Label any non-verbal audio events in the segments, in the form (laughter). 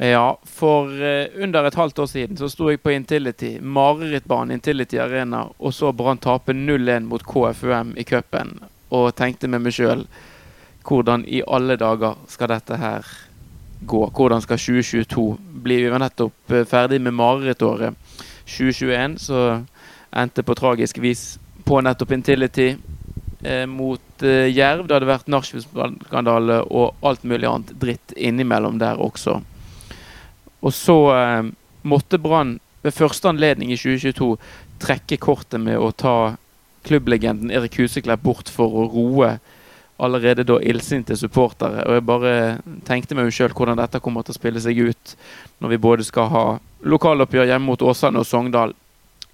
Ja, for uh, under et halvt år siden så sto jeg på Intility, marerittbanen Intility Arena, og så Brann tape 0-1 mot KFUM i cupen. Og tenkte med meg sjøl hvordan i alle dager skal dette her gå? Hvordan skal 2022 bli? Vi var nettopp uh, ferdig med marerittåret 2021, så endte på tragisk vis på nettopp Intility eh, mot eh, Jerv. Det hadde vært nachspiel-skandale og alt mulig annet dritt innimellom der også. Og så eh, måtte Brann ved første anledning i 2022 trekke kortet med å ta klubblegenden Erik Huseklepp bort for å roe allerede da illsinte supportere. Og jeg bare tenkte meg sjøl hvordan dette kommer til å spille seg ut når vi både skal ha lokaloppgjør hjemme mot Åsane og Sogndal,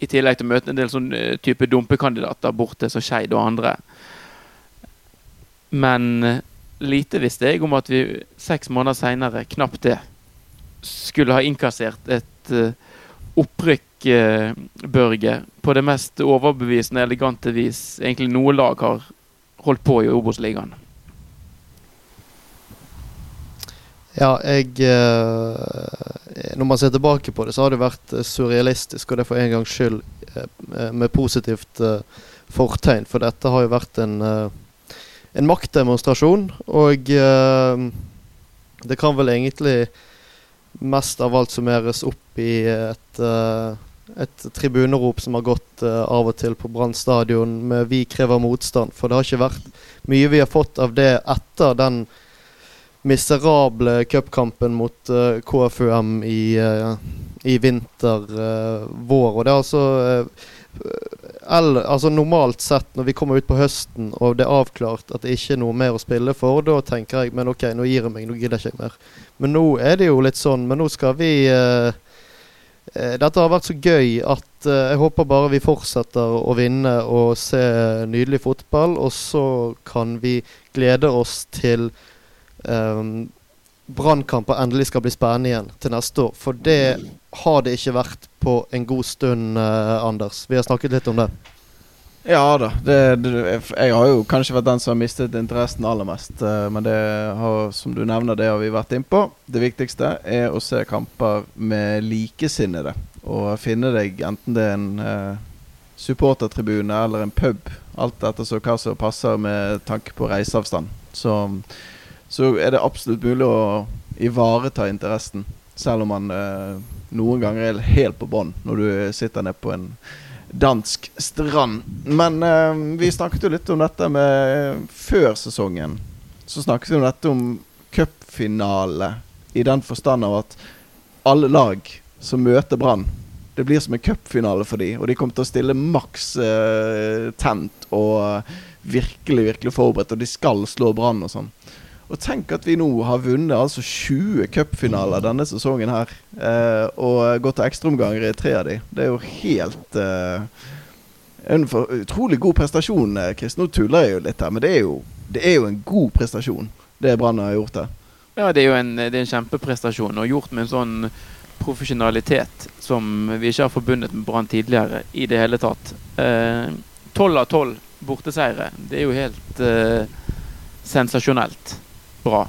i tillegg til å møte en del sånn eh, type dumpekandidater borte, som Skeid og andre. Men eh, lite visste jeg om at vi seks måneder seinere, knapt det, skulle ha innkassert et uh, opprykk, uh, Børge, på det mest overbevisende, elegante vis egentlig noe lag har holdt på i Obos-ligaen. Ja, jeg uh, Når man ser tilbake på det, så har det vært surrealistisk, og det for en gangs skyld med positivt fortegn. For dette har jo vært en, en maktdemonstrasjon, og det kan vel egentlig mest av alt summeres opp i et, uh, et tribunerop som har gått uh, av og til på Brann stadion med 'Vi krever motstand'. For det har ikke vært mye vi har fått av det etter den miserable cupkampen mot uh, KFUM i, i vinter-vår. og det er altså eller, altså Normalt sett, når vi kommer ut på høsten og det er avklart at det ikke er noe mer å spille for, da tenker jeg men ok, nå gir jeg meg, nå gidder jeg ikke mer. Men nå er det jo litt sånn Men nå skal vi uh, Dette har vært så gøy at uh, jeg håper bare vi fortsetter å vinne og se nydelig fotball. Og så kan vi glede oss til um, Brannkamper endelig skal bli spennende igjen til neste år. For det har det ikke vært på en god stund, eh, Anders. Vi har snakket litt om det. Ja da. Det, det, jeg har jo kanskje vært den som har mistet interessen aller mest. Uh, men det har, som du nevner, det har vi vært innpå. Det viktigste er å se kamper med likesinnede. Og finne deg, enten det er en eh, supportertribune eller en pub, alt etter hva som passer med tanke på reiseavstand, så, så er det absolutt mulig å ivareta interessen. Selv om man eh, noen ganger er helt på bånn når du sitter nede på en dansk strand. Men eh, vi snakket jo litt om dette med Før sesongen så snakket vi om dette om cupfinale i den forstand av at alle lag som møter Brann det blir som en cupfinale for dem, og de kommer til å stille maks eh, tent og uh, virkelig, virkelig forberedt, og de skal slå Brann og sånn. Og tenk at vi nå har vunnet altså 20 cupfinaler denne sesongen her. Eh, og gått til ekstraomganger i tre av de. Det er jo helt eh, En utrolig god prestasjon, eh, Chris. Nå tuller jeg jo litt her, men det er jo, det er jo en god prestasjon, det Brann har gjort her. Ja, det er jo en, det er en kjempeprestasjon, og gjort med en sånn profesjonalitet som vi ikke har forbundet med Brann tidligere i det hele tatt. Eh, tolv av tolv borteseire. Det er jo helt eh, sensasjonelt bra.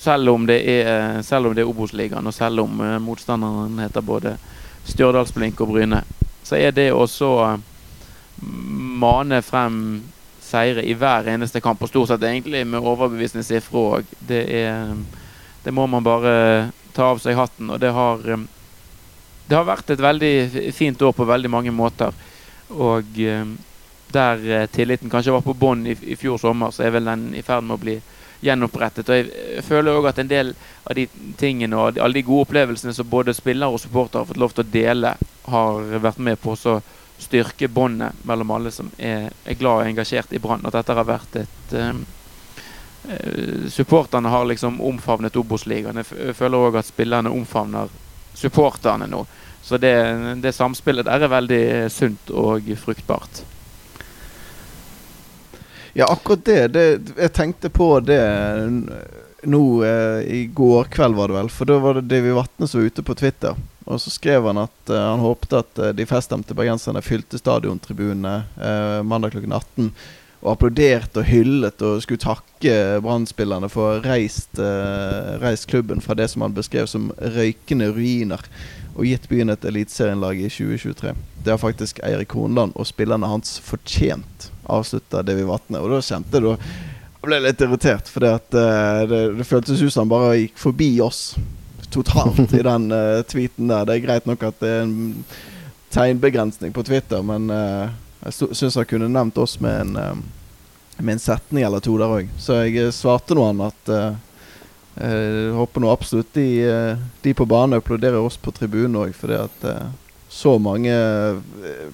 Selv om det er, selv om det er Obos-ligaen, og selv om uh, motstanderen heter både Stjørdalsblink og Bryne, så er det også uh, mane frem seire i hver eneste kamp, og stort sett egentlig med overbevisende sifre òg. Det, det må man bare ta av seg hatten, og det har det har vært et veldig fint år på veldig mange måter. Og der uh, tilliten kanskje var på bånn i, i, fjor sommer, så er vel den i ferd med å bli gjenopprettet. Og jeg føler òg at en del av de tingene og alle de gode opplevelsene som både spillere og supportere har fått lov til å dele, har vært med på å styrke båndet mellom alle som er, er, glad og engasjert i Brann. At dette har vært et um, Supporterne har liksom omfavnet Obos-ligaen. Jeg føler òg at spillerne omfavner supporterne nå. Så det, det samspillet der er veldig sunt og fruktbart. Ja, akkurat det, det, Jeg tenkte på det nå eh, i går kveld, var det vel. For da var det Davy Vatne som var ute på Twitter. Og så skrev han at eh, han håpte at eh, de feststemte bergenserne fylte stadiontribunene eh, mandag klokken 18. og applauderte og hyllet og skulle takke Brann-spillerne for å ha reist, eh, reist klubben fra det som han beskrev som røykende ruiner, og gitt byen et eliteserienlag i 2023. Det har faktisk Eirik Hornland og spillerne hans fortjent, avslutta Davy Vatne. Og da kjente jeg jeg ble litt irritert, for uh, det, det føltes ut som han bare gikk forbi oss totalt i den uh, tweeten der. Det er greit nok at det er en tegnbegrensning på Twitter, men uh, jeg syns han kunne nevnt oss med en, med en setning eller to der òg. Så jeg svarte nå han at jeg håper nå absolutt de, de på banen applauderer oss på tribunen òg, fordi at så mange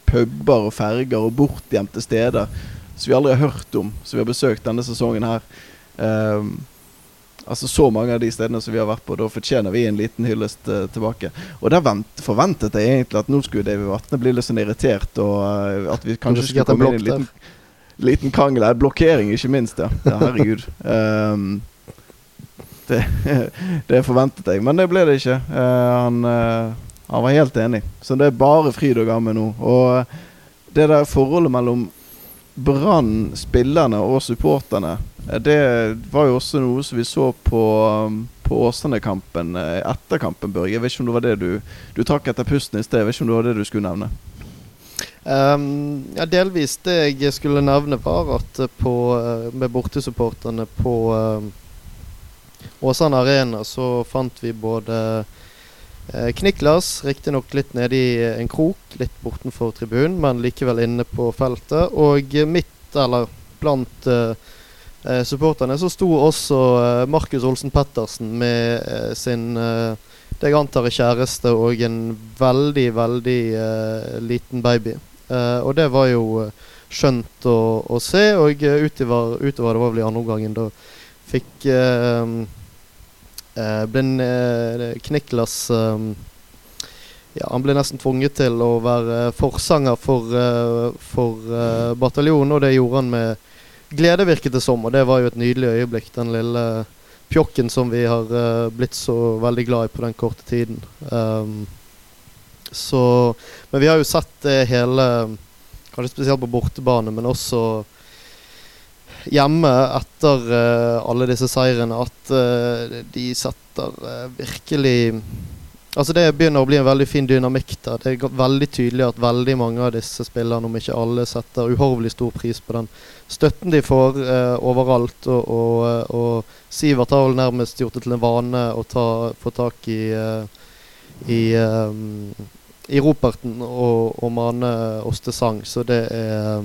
puber og ferger og bortgjemte steder som vi aldri har hørt om, som vi har besøkt denne sesongen her. Um, Altså Så mange av de stedene som vi har vært på, da fortjener vi en liten hyllest uh, tilbake. Og der vent, forventet jeg egentlig at nå skulle David Vatne bli litt sånn irritert, og uh, at vi kanskje skulle komme inn i en liten, liten krangel. Blokkering, ikke minst. Ja, ja herregud. um, (laughs) det, (laughs) det, forventet jeg, men det ble det ikke. Uh, han, han, var helt enig. Så det er bare fryd og gammen nå. Og det der forholdet mellom Brann, spillerne og supporterne, eh, det var jo også noe som vi så på, um, på Åsane-kampen eh, etter kampen, Børge. Jeg vet ikke om det var det du Du trakk etter pusten i sted. Jeg vet ikke om det var det du skulle nevne? Um, ja, delvis. Det jeg skulle nevne, var at på, eh, med bortesupporterne på um, Åsane Arena så fant vi både Eh, Kniklas, riktignok litt nede i eh, en krok, litt bortenfor tribunen, men likevel inne på feltet. Og midt, eller blant uh, supporterne, så sto også uh, Markus Olsen Pettersen med uh, sin det jeg antar er kjæreste og en veldig, veldig liten baby. og det var jo skjønt å, å, se, og utover, utover det var vel i andre omgangen da fikk ble uh, Kniklas um, ja, Han ble nesten tvunget til å være forsanger for, for bataljonen, og det gjorde han med glede, virket det som. Og det var jo et nydelig øyeblikk, den lille pjokken som vi har blitt så veldig glad i på den korte tiden. Um, så Men vi har jo sett det hele, kanskje spesielt på bortebane, men også hjemme etter uh, alle disse seirene at uh, de setter uh, virkelig Altså Det begynner å bli en veldig fin dynamikk der. Det er veldig tydelig at veldig mange av disse spillerne, om ikke alle, setter uhorvelig stor pris på den støtten de får overalt. Og, og, og, Sivert har vel nærmest gjort det til en vane å ta, få tak i i, um, i Roperten og, og mane oss til sang. Så det er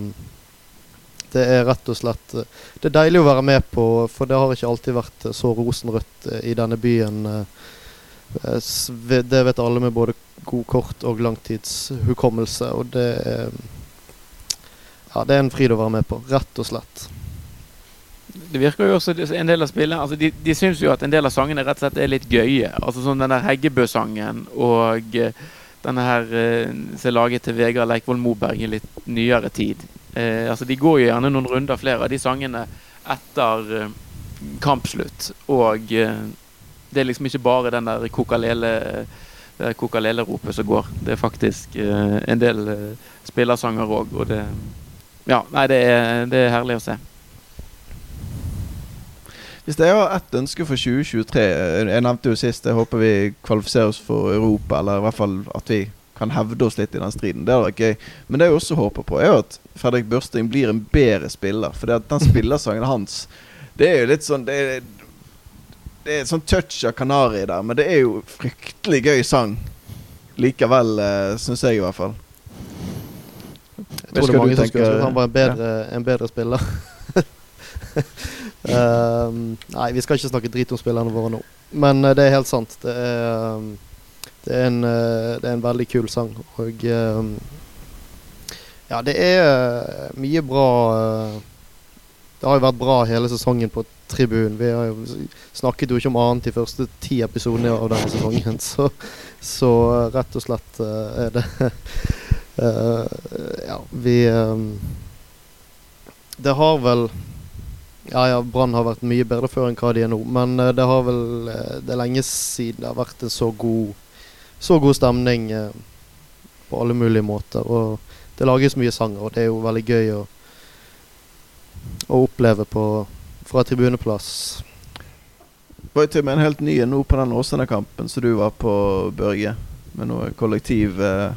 det er rett og slett eh, Det er deilig å være med på, for det har ikke alltid vært eh, så rosenrødt eh, i denne byen. Det vet alle med både god kort og langtidshukommelse, og det er Ja, det er en fryd å være med på, rett og slett. Det virker jo også en del av spillene altså De, de syns jo at en del av sangene rett og slett er litt gøye. Altså sånn den der Heggebø-sangen og denne her som er laget til Vegard Leikvoll Moberg i litt nyere tid. Eh, altså De går jo gjerne noen runder, flere av de sangene, etter eh, kampslutt. Og eh, det er liksom ikke bare den der kokalele det kokalele-ropet som går. Det er faktisk eh, en del eh, spillersanger òg, og det Ja, nei, det er, det er herlig å se. Hvis jeg har ett ønske for 2023 eh, Jeg nevnte jo sist jeg håper vi kvalifiserer oss for Europa, eller i hvert fall at vi kan hevde oss litt i den striden. Det hadde vært gøy. Men det jeg også håper på, er at Fredrik Børsting blir en bedre spiller. For den spillersangen hans Det er jo litt sånn Det er, det er et sånn touch av Kanari der, men det er jo fryktelig gøy sang. Likevel, uh, syns jeg i hvert fall. Jeg tror det er mange som skulle trodd han var en bedre, ja. en bedre spiller. um, (laughs) nei, vi skal ikke snakke drit om spillerne våre nå. Men uh, det er helt sant. Det er um, det er en, eh, det er en veldig kul sang. Og eh, ja, det er eh, mye bra Det har jo vært bra hele sesongen på tribunen. Vi har jo snakket jo ikke om annet de første ti episodene av denne sesongen. (laughs) Så, så rett og slett er det (laughs) Ja, vi Det har vel ja, ja, Brann har vært mye bedre før enn hva de er nå. Men det har vel Det er lenge siden det har vært en så god så god stemning eh, på alle mulige måter. Og det lages mye sanger, og det er jo veldig gøy å å oppleve på, fra tribuneplass. Var jo til og med en helt ny en nå på den Åsane-kampen som du var på, Børge. Med noen kollektiv eh,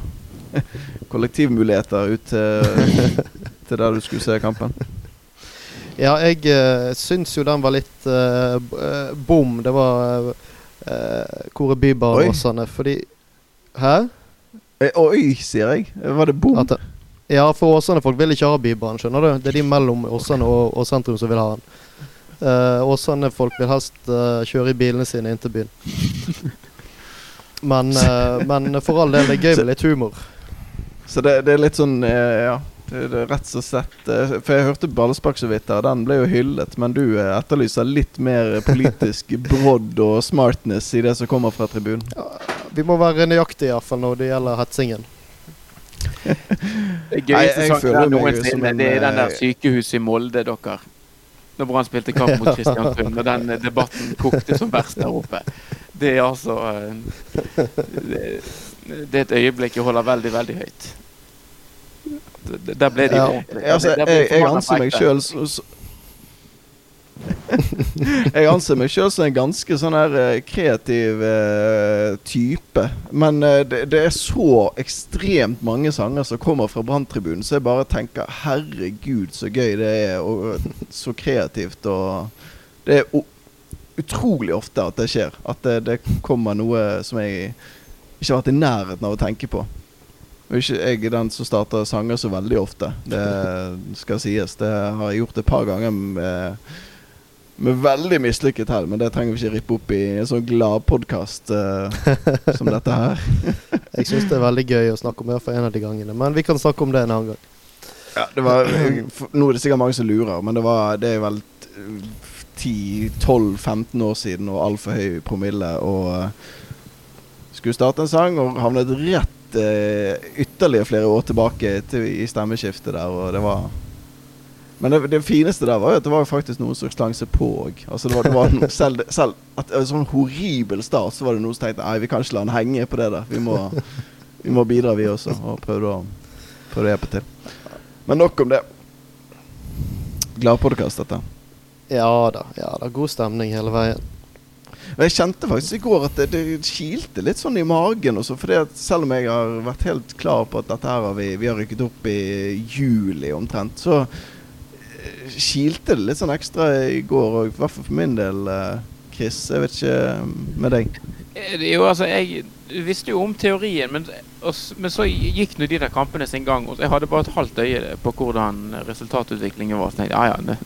(laughs) kollektivmuligheter ut til, (laughs) til der du skulle se kampen. Ja, jeg uh, syns jo den var litt uh, bom. Det var uh, Kåre Bybar Åsane, fordi Hæ? Oi, sier jeg. Var det bom? At, ja, for Åsane-folk vil ikke ha Bybanen, skjønner du. Det er de mellom Åsane og, og sentrum som vil ha den. Uh, Åsane-folk vil helst uh, kjøre i bilene sine inn til byen. men, (laughs) uh, men, for all del, det er gøy med litt humor. Så det, det er litt sånn Ja. Det, det rett og slett For jeg hørte ballspark så vidt der. Den ble jo hyllet. Men du etterlyser litt mer politisk (laughs) brodd og smartness i det som kommer fra tribunen. Ja, vi må være nøyaktige iallfall når det gjelder hetsingen. Det gøyeste sangen noensinne, det er den der sykehuset i Molde, dere når Brann spilte kamp mot (laughs) Kristiansund, og den debatten kokte som verst der oppe. Det er altså det, Det, er et øyeblikk jeg holder veldig, veldig høyt. Der ble de ja. Altså, jeg, jeg anser meg sjøl (laughs) jeg anser meg sjøl som en ganske sånn her uh, kreativ uh, type. Men uh, det, det, er så ekstremt mange sanger som kommer fra Branntribunen, så jeg bare tenker herregud, så gøy det er, og så kreativt. Og det er utrolig ofte at det skjer. At det, det, kommer noe som jeg ikke har vært i nærheten av å tenke på. Og ikke jeg er den som starter sanger så veldig ofte. Det skal sies. Det har jeg gjort et par ganger. med med veldig mislykket hell, men det trenger vi ikke rippe opp i en sånn gladpodkast uh, eh, som dette her. (laughs) jeg syns det er veldig gøy å snakke om det for en av de gangene, men vi kan snakke om det en annen gang. Ja, det var, Nå er det sikkert mange som lurer, men det, var, det er vel 10-12-15 år siden og altfor høy promille. Og uh, skulle starte en sang og havnet rett uh, ytterligere flere år tilbake til, i stemmeskiftet der, og det var men det, det, fineste der var jo at det var faktisk noen som slang seg på òg. Altså det var, det var noe, (laughs) selv, selv at en sånn horribel start, så var det noen som tenkte Nei, vi kan ikke la han henge på det der. Vi må, (laughs) vi må bidra, vi også. Og prøvde å, prøvde å hjelpe til. Men nok om det. Gladpodkast, dette. Ja da. ja da, God stemning hele veien. Jeg kjente faktisk i går at det, det kilte litt sånn i magen. Også, fordi at selv om jeg har vært helt klar på at dette her har vi, vi har rykket opp i juli omtrent, så kilte det litt sånn ekstra i går òg. I hvert fall for min del, eh, Chris. Jeg vet ikke eh, med deg. Eh, jo, altså, jeg visste jo om teorien, men, og, men så gikk nå de der kampene sin gang. Og jeg hadde bare et halvt øye på hvordan resultatutviklingen var. Så tenkte jeg ja, ja, det,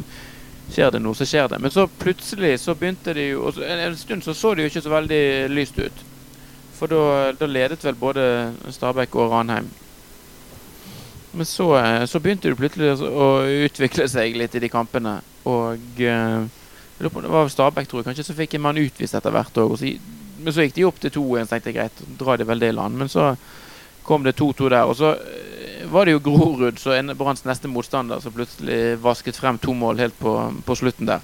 skjer det noe, så skjer det. Men så plutselig så begynte de jo En, en stund så så det jo ikke så veldig lyst ut. For da ledet vel både Stabæk og Ranheim men så, eh, så, begynte det plutselig å utvikle seg litt i de kampene. Og eh, det var Stabæk, tror jeg. Kanskje så fikk en mann utvist etter hvert òg. Men så gikk de opp til 2-1, så tenkte greit, dra de vel det land. Men så kom det 2-2 der. Og så eh, var det jo Grorud, så en Branns neste motstander, som plutselig vasket frem to mål helt på, på slutten der.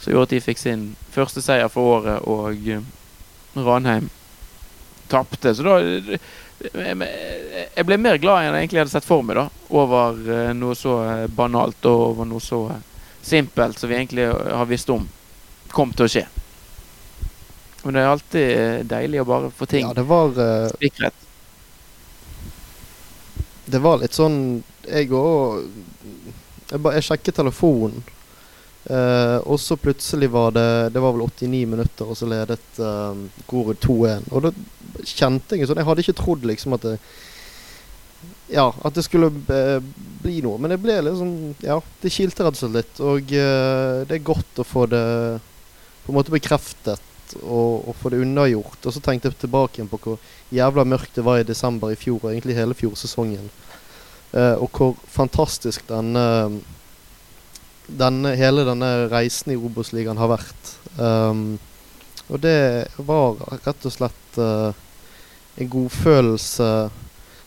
Så gjorde at de fikk sin første seier for året, og Ranheim tapte. Så da jeg ble mer glad enn jeg egentlig hadde sett for meg, da. Over eh, noe så eh, banalt og over noe så eh, simpelt som vi egentlig har visst om kom til å skje. Men det er alltid deilig å bare få ting ja, det var, spikret. Det var litt sånn Jeg òg jeg, jeg sjekket telefonen. Uh, og så plutselig var det Det var vel 89 minutter, og så ledet uh, Grorud 2-1. Og da kjente jeg sånn Jeg hadde ikke trodd liksom at det Ja, at det skulle uh, bli noe. Men det ble liksom Ja, det kilte rett og slett litt. Og det er godt å få det på en måte bekreftet og, og få det unnagjort. Og så tenkte jeg tilbake igjen på hvor jævla mørkt det var i desember i fjor, og egentlig hele fjorsesongen. og hvor fantastisk denne denne, hele denne reisen i Obos-ligaen har vært. Um, og det var rett og slett uh, en godfølelse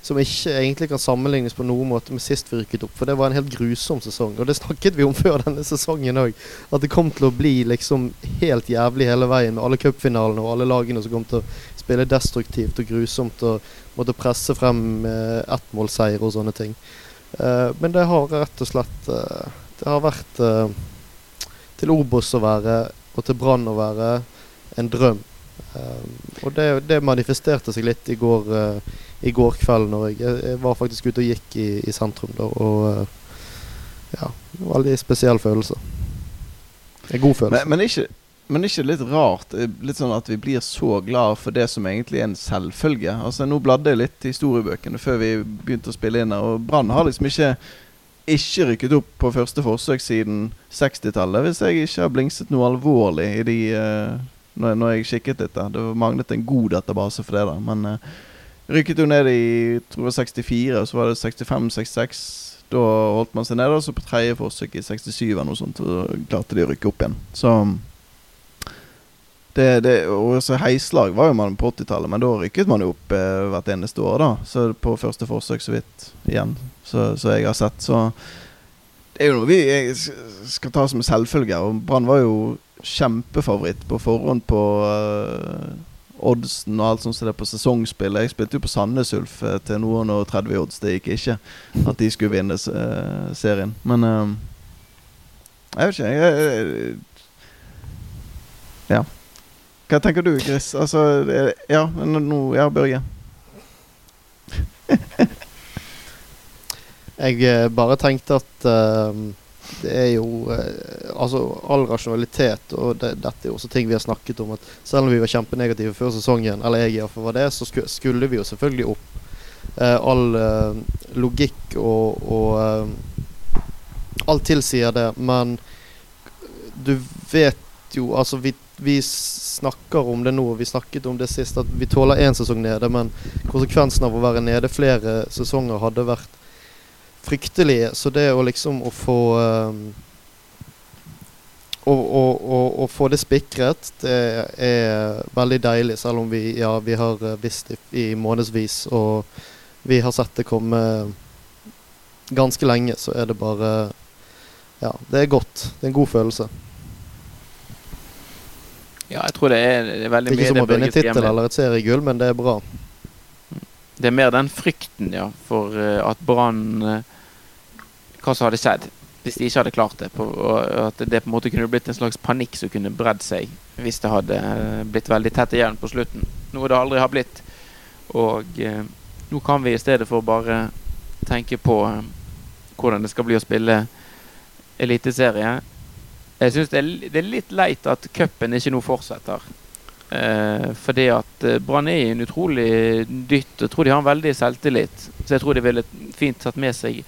som ikke egentlig kan sammenlignes på noen måte med sist vi rykket opp. For det var en helt grusom sesong. Og det snakket vi om (laughs) før denne sesongen òg. At det kom til å bli liksom helt jævlig hele veien med alle cupfinalene og alle lagene som kom til å spille destruktivt og grusomt og måtte presse frem eh, ettmålseier og sånne ting. Eh, men det har rett og slett eh, Det har vært eh, til Obos å være og til Brann å være en drøm. Um, og det, det, manifesterte seg litt i går, uh, i går kveld når jeg, jeg, var faktisk ute og gikk i, i sentrum. Da, og uh, ja, veldig spesiell følelse. En god følelse. Men, men, ikke, men ikke litt rart litt sånn at vi blir så glad for det som egentlig er en selvfølge? Altså Nå bladde jeg litt i historiebøkene før vi begynte å spille inn her, og Brann har liksom ikke ikke rykket opp på første forsøk siden 60-tallet, hvis jeg ikke har blingset noe alvorlig i de uh, når, når, jeg kikket litt. der Det manglet en god database for det, da. Men uh, rykket jo ned i tror jeg 64, og så var det 65-66. Da holdt man seg nede, og så på tredje forsøk i 67 eller noe sånt, og klarte de å rykke opp igjen. Så det, det, og så Heislag var jo man på 80-tallet, men da rykket man jo opp eh, hvert eneste år. da Så på første forsøk, så vidt, igjen så, så, jeg har sett. Så det er jo noe vi skal ta som selvfølge. Og Brann var jo kjempefavoritt på forhånd på uh, oddsen og alt sånt som det på sesongspill. Jeg spilte jo på Sandnes Ulf uh, til noen og 30 odds. Det gikk ikke at de skulle vinne uh, serien. Men jeg vet ikke, jeg, Ja. Hva tenker du, Chris? Altså, ja, nå Ja, Børge. (laughs) Jeg eh, bare tenkte at uh, det er jo uh, Altså, all rasjonalitet, og det, dette er jo også ting vi har snakket om, at selv om vi var kjempenegative før sesongen, eller jeg iallfall var det, så skulle vi jo selvfølgelig opp. Uh, all logikk og, og Alt tilsier det, men du vet jo Altså, vi, vi snakker om det nå, vi snakket om det sist, at vi tåler én sesong nede, men konsekvensen av å være nede flere sesonger hadde vært fryktelige. Så det å liksom å få um, å, å, å, å, få det spikret, det er veldig deilig, selv om vi, ja, vi har eh, visst i, i månedsvis og vi har sett det komme ganske lenge, så er det bare Ja, det er godt. Det er en god følelse. Ja, jeg tror det er, det er veldig mye Det er ikke som å vinne tittel eller et seriegull, men det er bra. Det er mer den frykten, ja, for uh, at Brann Hva som hadde skjedd hvis de ikke hadde klart det. På, og at det på en måte kunne blitt en slags panikk som kunne bredd seg hvis det hadde uh, blitt veldig tett igjen på slutten. Noe det aldri har blitt. Og nå kan vi i stedet for bare tenke på hvordan det skal bli å spille eliteserie. Jeg syns det, det, er litt leit at cupen ikke nå fortsetter. Eh, fordi at eh, Brann er i en utrolig dytt. Jeg tror de har en veldig selvtillit. Så jeg tror de ville fint tatt med seg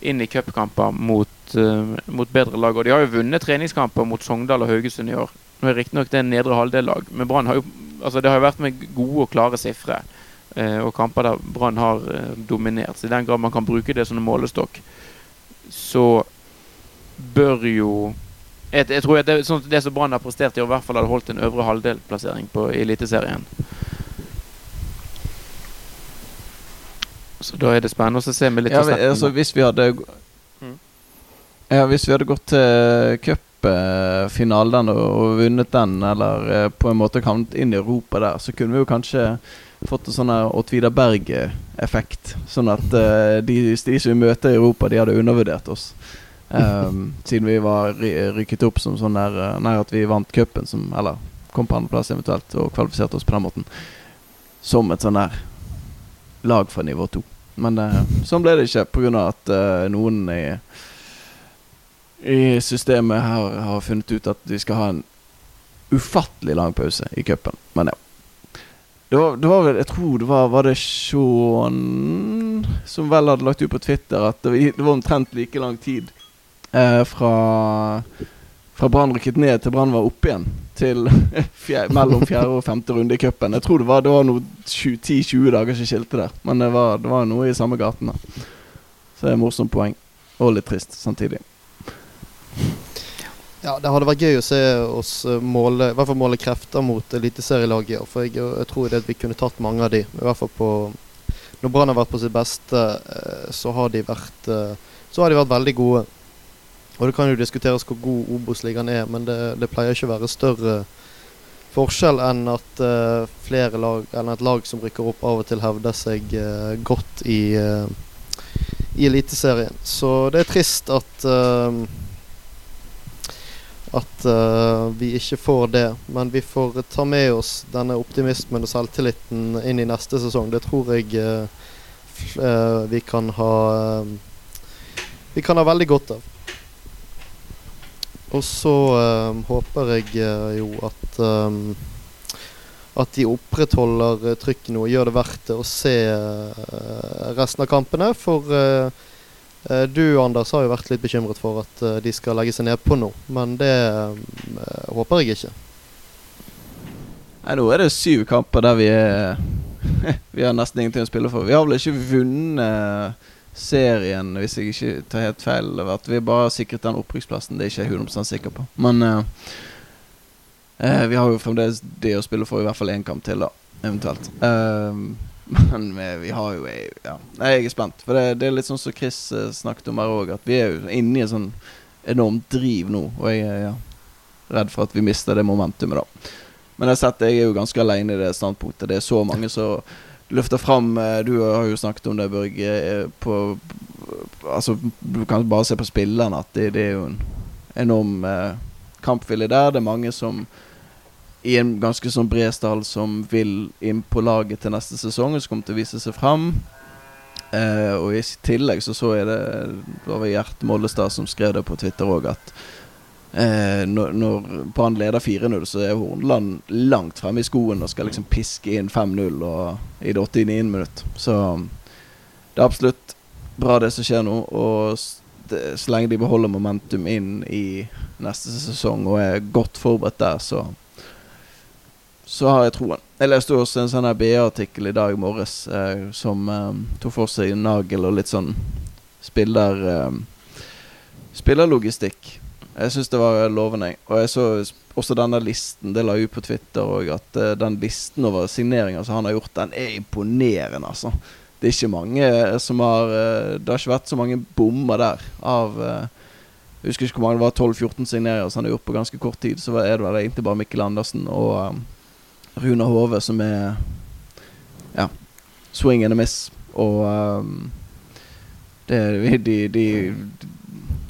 inn i cupkamper mot, uh, mot, bedre lag. Og de har jo vunnet treningskamper mot Sogndal og Haugesund i år. Nå er riktignok det en nedre halvdel-lag, men Brann har jo altså det har jo vært med gode og klare sifre. Uh, og kamper der Brann har uh, dominert. Så i den grad man kan bruke det som en målestokk, så bør jo jeg, jeg, tror at det, sånn, det som Brann har prestert i, i hvert fall hadde holdt en øvre halvdel-plassering på Eliteserien. Så da er det spennende å se med litt ja, vi, altså, hvis vi hadde mm. Ja, hvis vi hadde gått til cupfinalen og, og vunnet den, eller eh, på en måte kommet inn i Europa der, så kunne vi jo kanskje fått en sånn Åtvida Berg-effekt. Sånn at uh, de, de, som vi møter i Europa, de hadde undervurdert oss. Um, (laughs) siden vi var rykket opp som sånn der eh, Nei, at vi vant cupen, Eller kom på andreplass eventuelt og kvalifiserte oss på den måten. Som et sånn der lag fra nivå to. Men uh, sånn ble det ikke, pga. at uh, noen i, i systemet her har funnet ut at vi skal ha en ufattelig lang pause i cupen. Men ja. Det var, vel Jeg tror det var Var det Sean som vel hadde lagt ut på Twitter at det var omtrent like lang tid eh, fra fra Brann rykket ned til Brann var oppe igjen. Til (laughs) fjerde, mellom fjerde og femte runde i cupen. Jeg tror det var, var noe 10-20 dager som skilte der. Men det var, det var noe i samme gaten. Da. Så det er morsomt poeng. Og litt trist samtidig. Ja, det hadde vært gøy å se oss eh, måle, i hvert fall måle krefter mot eliteserielaget. For jeg, jeg tror det at vi kunne tatt mange av de. I hvert fall på Når Brann har vært på sitt beste, eh, så har de vært, eh, så har de vært veldig gode. Og det kan jo diskuteres hvor god Obos-ligaen er, men det, det, pleier ikke å være større forskjell enn at uh, flere lag, enn et lag som rykker opp, av og til hevder seg uh, godt i, uh, i Eliteserien. Så det er trist at at vi ikke får det. Men vi får ta med oss denne optimismen og selvtilliten inn i neste sesong. Det tror jeg vi kan ha Vi kan ha veldig godt av. Og så håper jeg jo at at de opprettholder trykket nå gjør det verdt det å se resten av kampene. For Eh, du Anders har jo vært litt bekymret for at eh, de skal legge seg nedpå nå, men det eh, håper jeg ikke. Nei, nå er det syv kamper der vi er (laughs) Vi har nesten ingenting å spille for. Vi har vel ikke vunnet serien, hvis jeg ikke tar helt feil. At vi bare har sikret den opprykksplassen. Det er ikke jeg 100 sikker på. Men uh, vi har jo fremdeles det å spille for i hvert fall én kamp til, da. Eventuelt. Uh, (laughs) men vi har jo ja. Jeg er spent. For det, det er litt sånn som Chris snakket om her òg, at vi er jo inne i en sånn enormt driv nå. Og jeg er ja, redd for at vi mister det momentumet, da. Men jeg har sett jeg er jo ganske alene i det standpunktet. Det er så mange som løfter fram uh, Du har jo snakket om det, Børge. Uh, på Altså, du kan bare se på spillerne at det, det er jo en enorm kampvilje der. Det er mange som i en ganske sånn bred stall som vil inn på laget til neste sesong, og som kommer til å vise seg fram. Eh, og i tillegg så så jeg det Det var Gjert Mollestad som skrev det på Twitter òg, at eh, når, Brann leder 4-0, så er Hornland langt fremme i skoen og skal liksom piske inn 5-0 i det 89. minutt. Så det er absolutt bra, det som skjer nå. Og så lenge de beholder momentum inn i neste sesong og er godt forberedt der, så så har jeg troen. Jeg leste også en sånn BA-artikkel i dag morges eh, som eh, tok for seg nagel og litt sånn spiller eh, Spillerlogistikk. Jeg syns det var lovende. Og jeg så også denne listen, det la ut på Twitter òg, at uh, den listen over signeringer som han har gjort, den er imponerende, altså. Det er ikke mange eh, som har uh, Det har ikke vært så mange bommer der av Jeg husker ikke hvor mange det var, 12-14 signeringer som han har gjort på ganske kort tid. Så er det vel egentlig bare Mikkel Andersen og um, Runa Hove, som er ja, swing and a miss. Og um, det, de, de,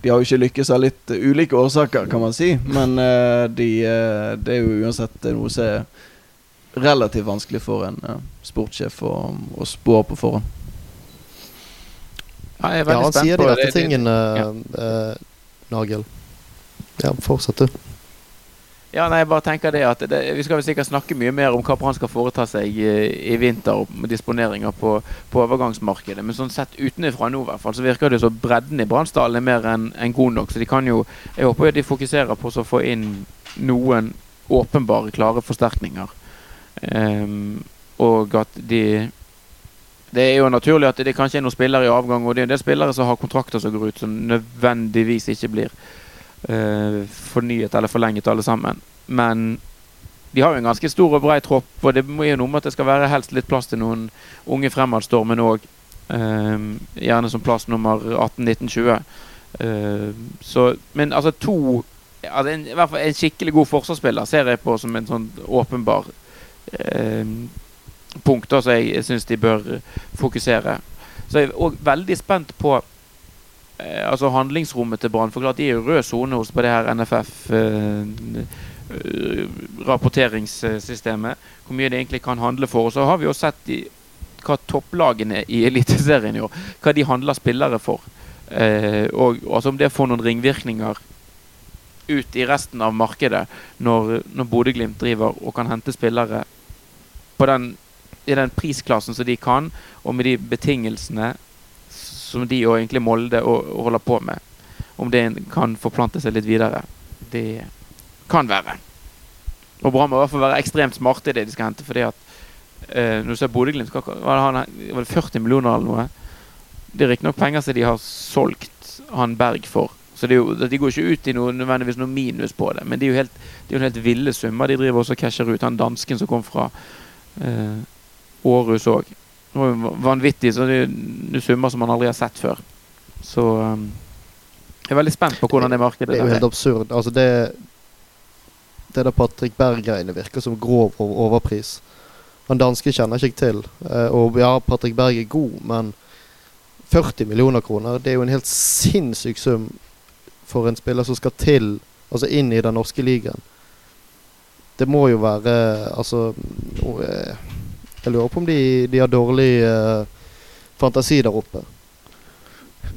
de, har jo ikke lykkes av litt ulike årsaker, kan man si. Men uh, de, uh, det er jo uansett noe som er relativt vanskelig for en uh, sportssjef å, å spå på forhånd. Ja, jeg er veldig ja, han spent sier de rette tingene, ja. Nagel. Ja, fortsett du. Ja, nei, jeg bare tenker det at det, Vi skal vel sikkert snakke mye mer om hva Brann skal foreta seg i, i vinter, og disponeringer på, på, overgangsmarkedet. Men sånn sett utenfra nå, i hvert fall, så virker det så bredden i Brannsdalen er mer enn en god nok. Så de kan jo Jeg håper jo de fokuserer på å få inn noen åpenbare, klare forsterkninger. Um, og at de det er jo naturlig at det kanskje er noen spillere i avgang, og det er en del spillere som har kontrakter som går ut, som nødvendigvis ikke blir fornyet eller forlenget, alle sammen. Men de har jo en ganske stor og brei tropp, og det må jo noe med at det skal være helst litt plass til noen unge fremadstormende òg. Uh, gjerne som plass nummer 18-19-20. Uh, så, men altså to altså en, I hvert fall en skikkelig god forsvarsspiller ser jeg på som en sånn åpenbar uh, punkt som jeg syns de bør fokusere. Så jeg er òg veldig spent på eh, altså handlingsrommet til Brann. For de er jo rød sone på det her NFF-rapporteringssystemet. Eh, hvor mye det egentlig kan handle for. Og så har vi jo sett i, hva topplagene i Eliteserien år Hva de handler spillere for. Eh, og altså om det får noen ringvirkninger ut i resten av markedet når, når Bodø-Glimt driver og kan hente spillere på den, i den prisklassen som de kan, og med de betingelsene som de og egentlig Molde holder på med. Om det kan forplante seg litt videre. Det kan være. Og Brann må i hvert fall være ekstremt smarte i det de skal hente. fordi at eh, Når du ser Bodø-Glimt, var, det 40 millioner eller noe? Det er riktignok penger som de har solgt han Berg for. Så jo, De går ikke ut i noe, nødvendigvis noe minus på det. Men det er jo helt, det er jo helt ville summer de driver også og casher ut. Han dansken som kom fra eh, Århus òg. Det var jo vanvittig. Så det er summer som man aldri har sett før. Så um, jeg er veldig spent på hvordan det markedet er. Det er jo helt absurd. Altså det Det der Patrick Berg-greiene virker som grov overpris. Han danske kjenner ikke jeg til. Uh, og ja, Patrick Berg er god, men 40 millioner kroner, det er jo en helt sinnssyk sum for en spiller som skal til Altså inn i den norske ligaen. Det må jo være Altså og, eh, Jeg lurer på om de, de har dårlig uh, fantasi der oppe.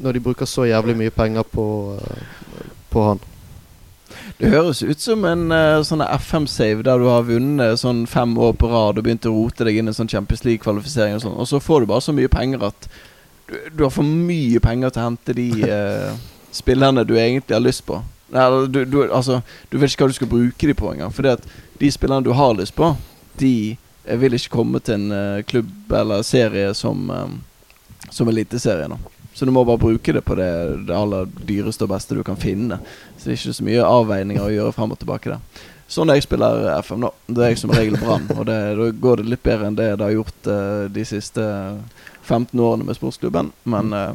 Når de bruker så jævlig mye penger på, uh, på han. Det høres ut som en uh, sånn FM-save der du har vunnet sånn fem år på rad og begynt å rote deg inn i sånn Champions League-kvalifisering, og sånn Og så får du bare så mye penger at du, du har for mye penger til å hente de uh, spillerne du egentlig har lyst på. Nei, du, du, altså, du vet ikke hva du skal bruke de på engang. At de spillerne du har lyst på, de vil ikke komme til en uh, klubb eller serie som, um, som Eliteserien. Så du må bare bruke det på det, det, aller dyreste og beste du kan finne. Så det er ikke så mye avveininger å gjøre frem og tilbake der. Sånn jeg spiller FM nå. Det er jeg som regel Brann. Og det, da går det litt bedre enn det det har gjort uh, de siste 15 årene med sportsklubben. Men uh,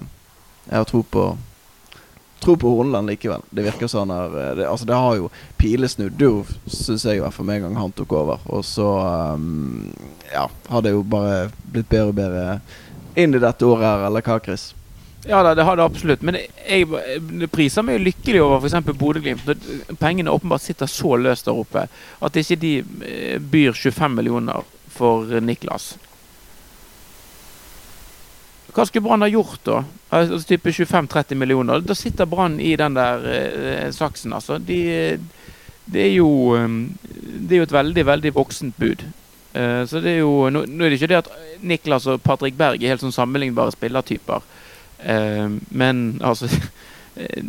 jeg har tro på Tro på Horneland likevel. Det virker sånn her det, Altså, det har jo pilesnudd, jo, syns jeg, i hvert fall med en gang han tok over. Og så um, Ja, har det jo bare blitt bedre og bedre inn i dette året her, eller hva, Chris? Ja da, det har det absolutt. Men jeg, jeg priser meg lykkelig over f.eks. Bodø-Glimt. Pengene åpenbart sitter så løst der oppe at ikke de eh, byr 25 millioner for Niklas. Hva skulle Brann ha gjort da? Altså type 25-30 millioner. Da sitter Brann i den der eh, saksen, altså. De, det, er jo, eh, det er jo et veldig, veldig voksent bud. Eh, så det er jo Nå, nå er det ikke det at Niklas og Patrick Berg er helt sånn sammenlignbare spillertyper. Eh, men altså (laughs) eh,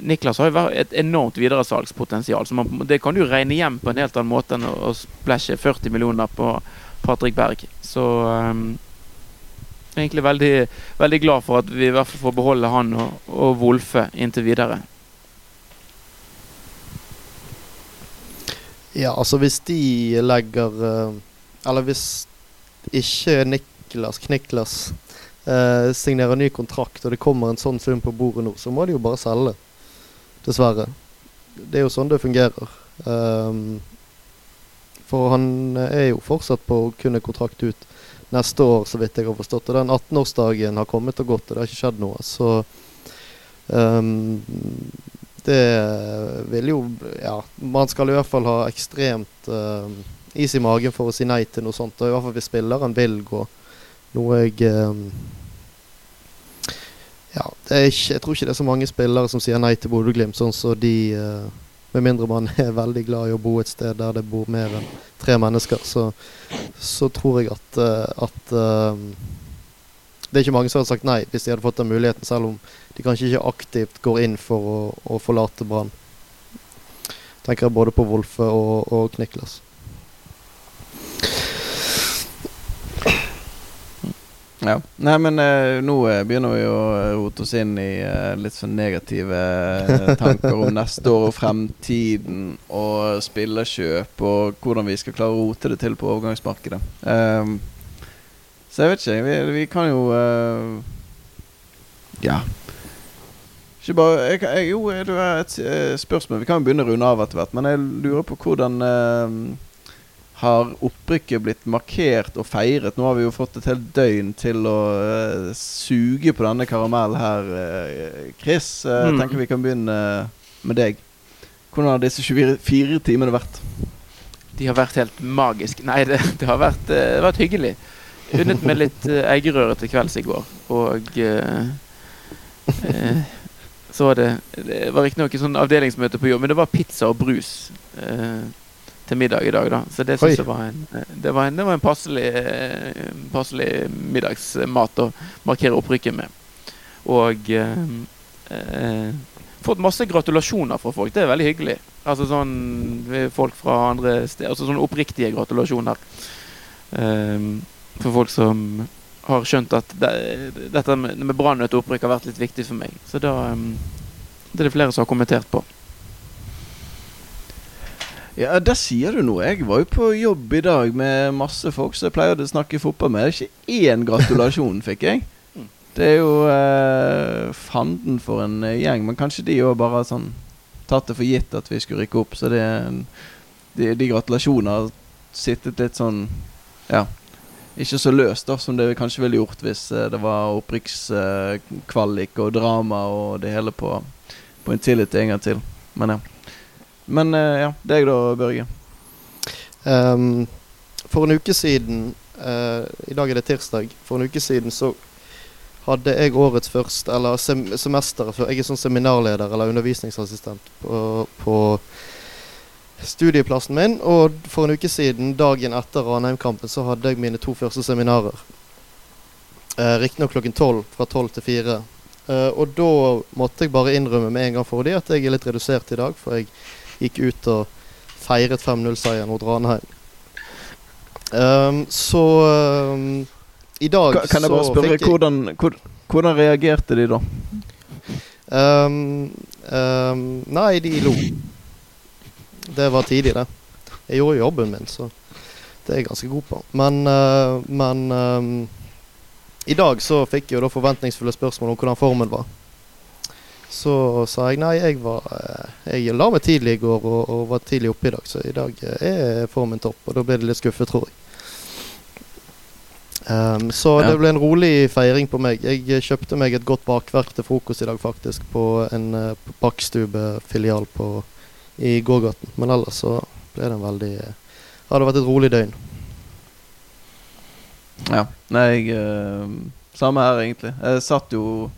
Niklas har jo et enormt videresalgspotensial. Så man, det kan du regne hjem på en helt annen måte enn å, å splæsje 40 millioner på Patrick Berg. Så um, er egentlig veldig, veldig, glad for at vi i hvert fall får beholde han og, og Wolfe inntil videre. Ja, altså hvis de legger Eller hvis ikke Niklas Kniklas eh, signerer ny kontrakt, og det kommer en sånn sum på bordet nå, så må de jo bare selge. Dessverre. Det er jo sånn det fungerer. Um, for han er jo fortsatt på å kunne kontrakt ut neste år, så vidt jeg har forstått. Og den 18-årsdagen har kommet og gått, og det har ikke skjedd noe. Så um, det vil jo Ja, man skal i hvert fall ha ekstremt uh, is i magen for å si nei til noe sånt. Og i hvert fall hvis spilleren vil gå. Noe jeg um, Ja, ikke, jeg tror ikke det er så mange spillere som sier nei til Bodø-Glimt, sånn så de uh, Med mindre man er veldig glad i å bo et sted der det bor mer enn tre mennesker, så, så tror jeg at, uh, at uh, Det er ikke mange som hadde sagt nei hvis de hadde fått den muligheten, selv om de kanskje ikke aktivt går inn for å, å forlate Brann. Tenker jeg både på Wolfe og, og Kniklas. Ja. Nei, men uh, nå uh, begynner vi å rote oss inn i uh, litt sånn negative tanker om neste år og fremtiden og spillerkjøp og hvordan vi skal klare å rote det til på overgangsmarkedet. Um, så jeg vet ikke. Vi, vi kan jo Ja. Ikke bare jeg, jeg, Jo, det er et spørsmål. Vi kan jo begynne å runde av etter hvert, men jeg lurer på hvordan har opprykket blitt markert og feiret? Nå har vi jo fått et helt døgn til å uh, suge på denne karamellen her. Uh, Chris, uh, mm. tenker vi kan begynne med deg. Hvordan har disse 24 timene vært? De har vært helt magiske. Nei, det, det, har, vært, det vært, hyggelig. Unnet med litt eggerøre til kvelds i går. Og så var det Det var riktignok et sånn avdelingsmøte på jobb, men det var pizza og brus. Uh, til middag i dag, da. Så det syns jeg var en, det var en, det var en passelig, passelig, middagsmat å markere opprykket med. Og eh, eh, fått masse gratulasjoner fra folk. Det er veldig hyggelig. Altså sånn folk fra andre steder. Altså sånne oppriktige gratulasjoner. Eh, for folk som har skjønt at det, dette med, med Brann og et opprykk har vært litt viktig for meg. Så da eh, det er det flere som har kommentert på. Ja, Der sier du noe. Jeg var jo på jobb i dag med masse folk som jeg pleier å snakke fotball med. Ikke én gratulasjon (laughs) fikk jeg. Det er jo eh, fanden for en eh, gjeng. Men kanskje de òg bare sånn tatt det for gitt at vi skulle rykke opp. Så det, de, de gratulasjonene har sittet litt sånn Ja. Ikke så løst da som det vi kanskje ville gjort hvis eh, det var opprykkskvalik og drama og det hele på, på en tillit en gang til. Men ja. Men eh, ja, deg da, Børge. Um, for en uke siden uh, I dag er det tirsdag. For en uke siden så hadde jeg årets første Eller sem semesteret før. Jeg er sånn seminarleder eller undervisningsassistent på, på studieplassen min. Og for en uke siden, dagen etter Ranheim-kampen, så hadde jeg mine to første seminarer. Uh, Riktignok klokken tolv. Fra tolv til fire. Uh, og da måtte jeg bare innrømme med en gang for dem at jeg er litt redusert i dag. For jeg gikk ut og feiret 5-0-seieren mot Ranheim. Um, så um, i dag Ka- Kan jeg bare spørre, jeg hvordan, hvor, hvordan reagerte de da? um, Nei, de lo. Det var tidlig, det. Jeg gjorde jobben min, så det er jeg ganske god på. Men, uh, men i dag så fikk jeg jo da forventningsfulle spørsmål om hvordan formen var. Så sa jeg nei, jeg var eh, Jeg la meg tidlig i går og, og var tidlig oppe i dag, så i dag eh, er formen topp. Og da ble de litt skuffet, tror jeg. Um, så Ja. det ble en rolig feiring på meg. Jeg eh, kjøpte meg et godt bakverk til frokost i dag, faktisk. På en uh, bakstubefilial i gågaten. Men ellers så ble det en veldig uh, Har det vært et rolig døgn. Ja. Nei, jeg uh, Samme her, egentlig. Jeg satt jo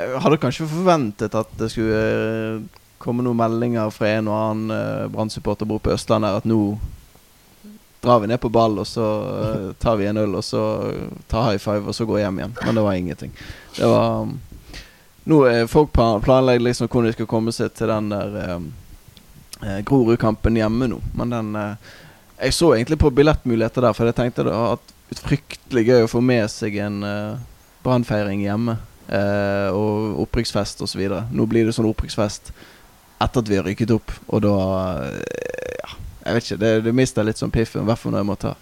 Jeg hadde kanskje forventet at det skulle eh, komme noen meldinger fra en og annen uh, Brann-supporter bor på Østlandet at nå drar vi ned på ball, og så eh, tar vi en øl, og så tar high five, og så går hjem igjen. Men det var ingenting. Det var um, Nå er folk plan- planlegger liksom hvordan de skal komme seg til den der um, eh, Grorud-kampen hjemme nå, men den eh, Jeg så egentlig på billettmuligheter der, for jeg tenkte det vært fryktelig gøy å få med seg en uh, brannfeiring hjemme. Eh, og opprykksfest osv. Nå blir det sånn opprykksfest etter at vi har rykket opp, og da eh, Ja, jeg vet ikke. Det, det mister litt sånn piffen, i hvert fall når jeg må ta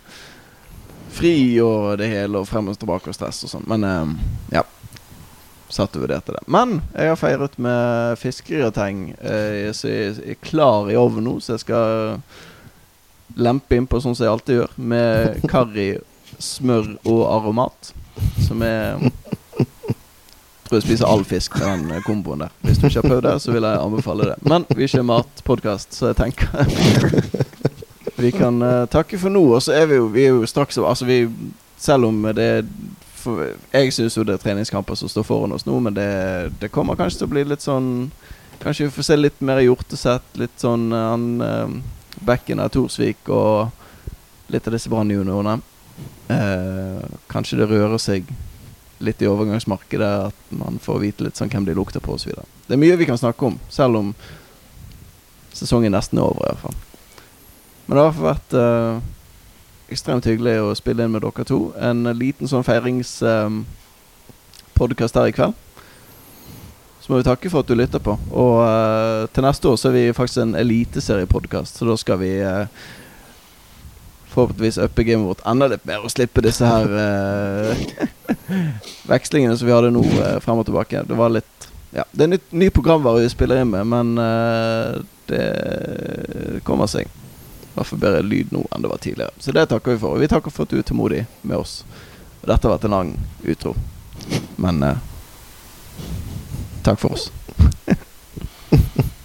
fri og det hele, og frem og tilbake og stress og sånn. Men eh, ja. Satt og vurderte det. Men jeg har feiret med fiskegrateng, eh, så jeg er klar i ovnen nå, så jeg skal lempe innpå sånn som jeg alltid gjør, med karri, smør og aromat. Som er tror jeg spiser all fisk med den eh, komboen der. Hvis du ikke har prøvd det, så vil jeg anbefale det. Men vi er ikke matpodkast, så jeg tenker (laughs) vi kan uh, takke for nå. Og så er vi jo, vi er jo straks Altså vi Selv om det er for, Jeg syns jo det er treningskamper som står foran oss nå, men det, det kommer kanskje til å bli litt sånn Kanskje vi får se litt mer hjortesett. Litt sånn eh, han uh, Bekken av Torsvik og litt av disse Brann-juniorene. Eh, kanskje det rører seg litt i overgangsmarkedet, at man får vite litt sånn hvem de lukter på osv. Det er mye vi kan snakke om, selv om sesongen nesten er over, i hvert fall. Men det har vært uh, ekstremt hyggelig å spille inn med dere to. En liten sånn feiringspodkast um, her i kveld. Så må vi takke for at du lytter på. Og uh, til neste år så er vi faktisk en eliteseriepodkast, så da skal vi eh, forhåpentligvis uppe gamet vårt enda litt mer og slippe disse her eh, (laughs) vekslingene som vi hadde nå eh, frem og tilbake. Det var litt Ja, det er nytt, ny programvare vi spiller inn med, men eh, det kommer seg. Hvert bedre lyd nå enn det var tidligere. Så det takker vi for. Og vi takker for at du er tålmodig med oss. Og dette har vært en lang utro. Men eh, takk for oss. (laughs)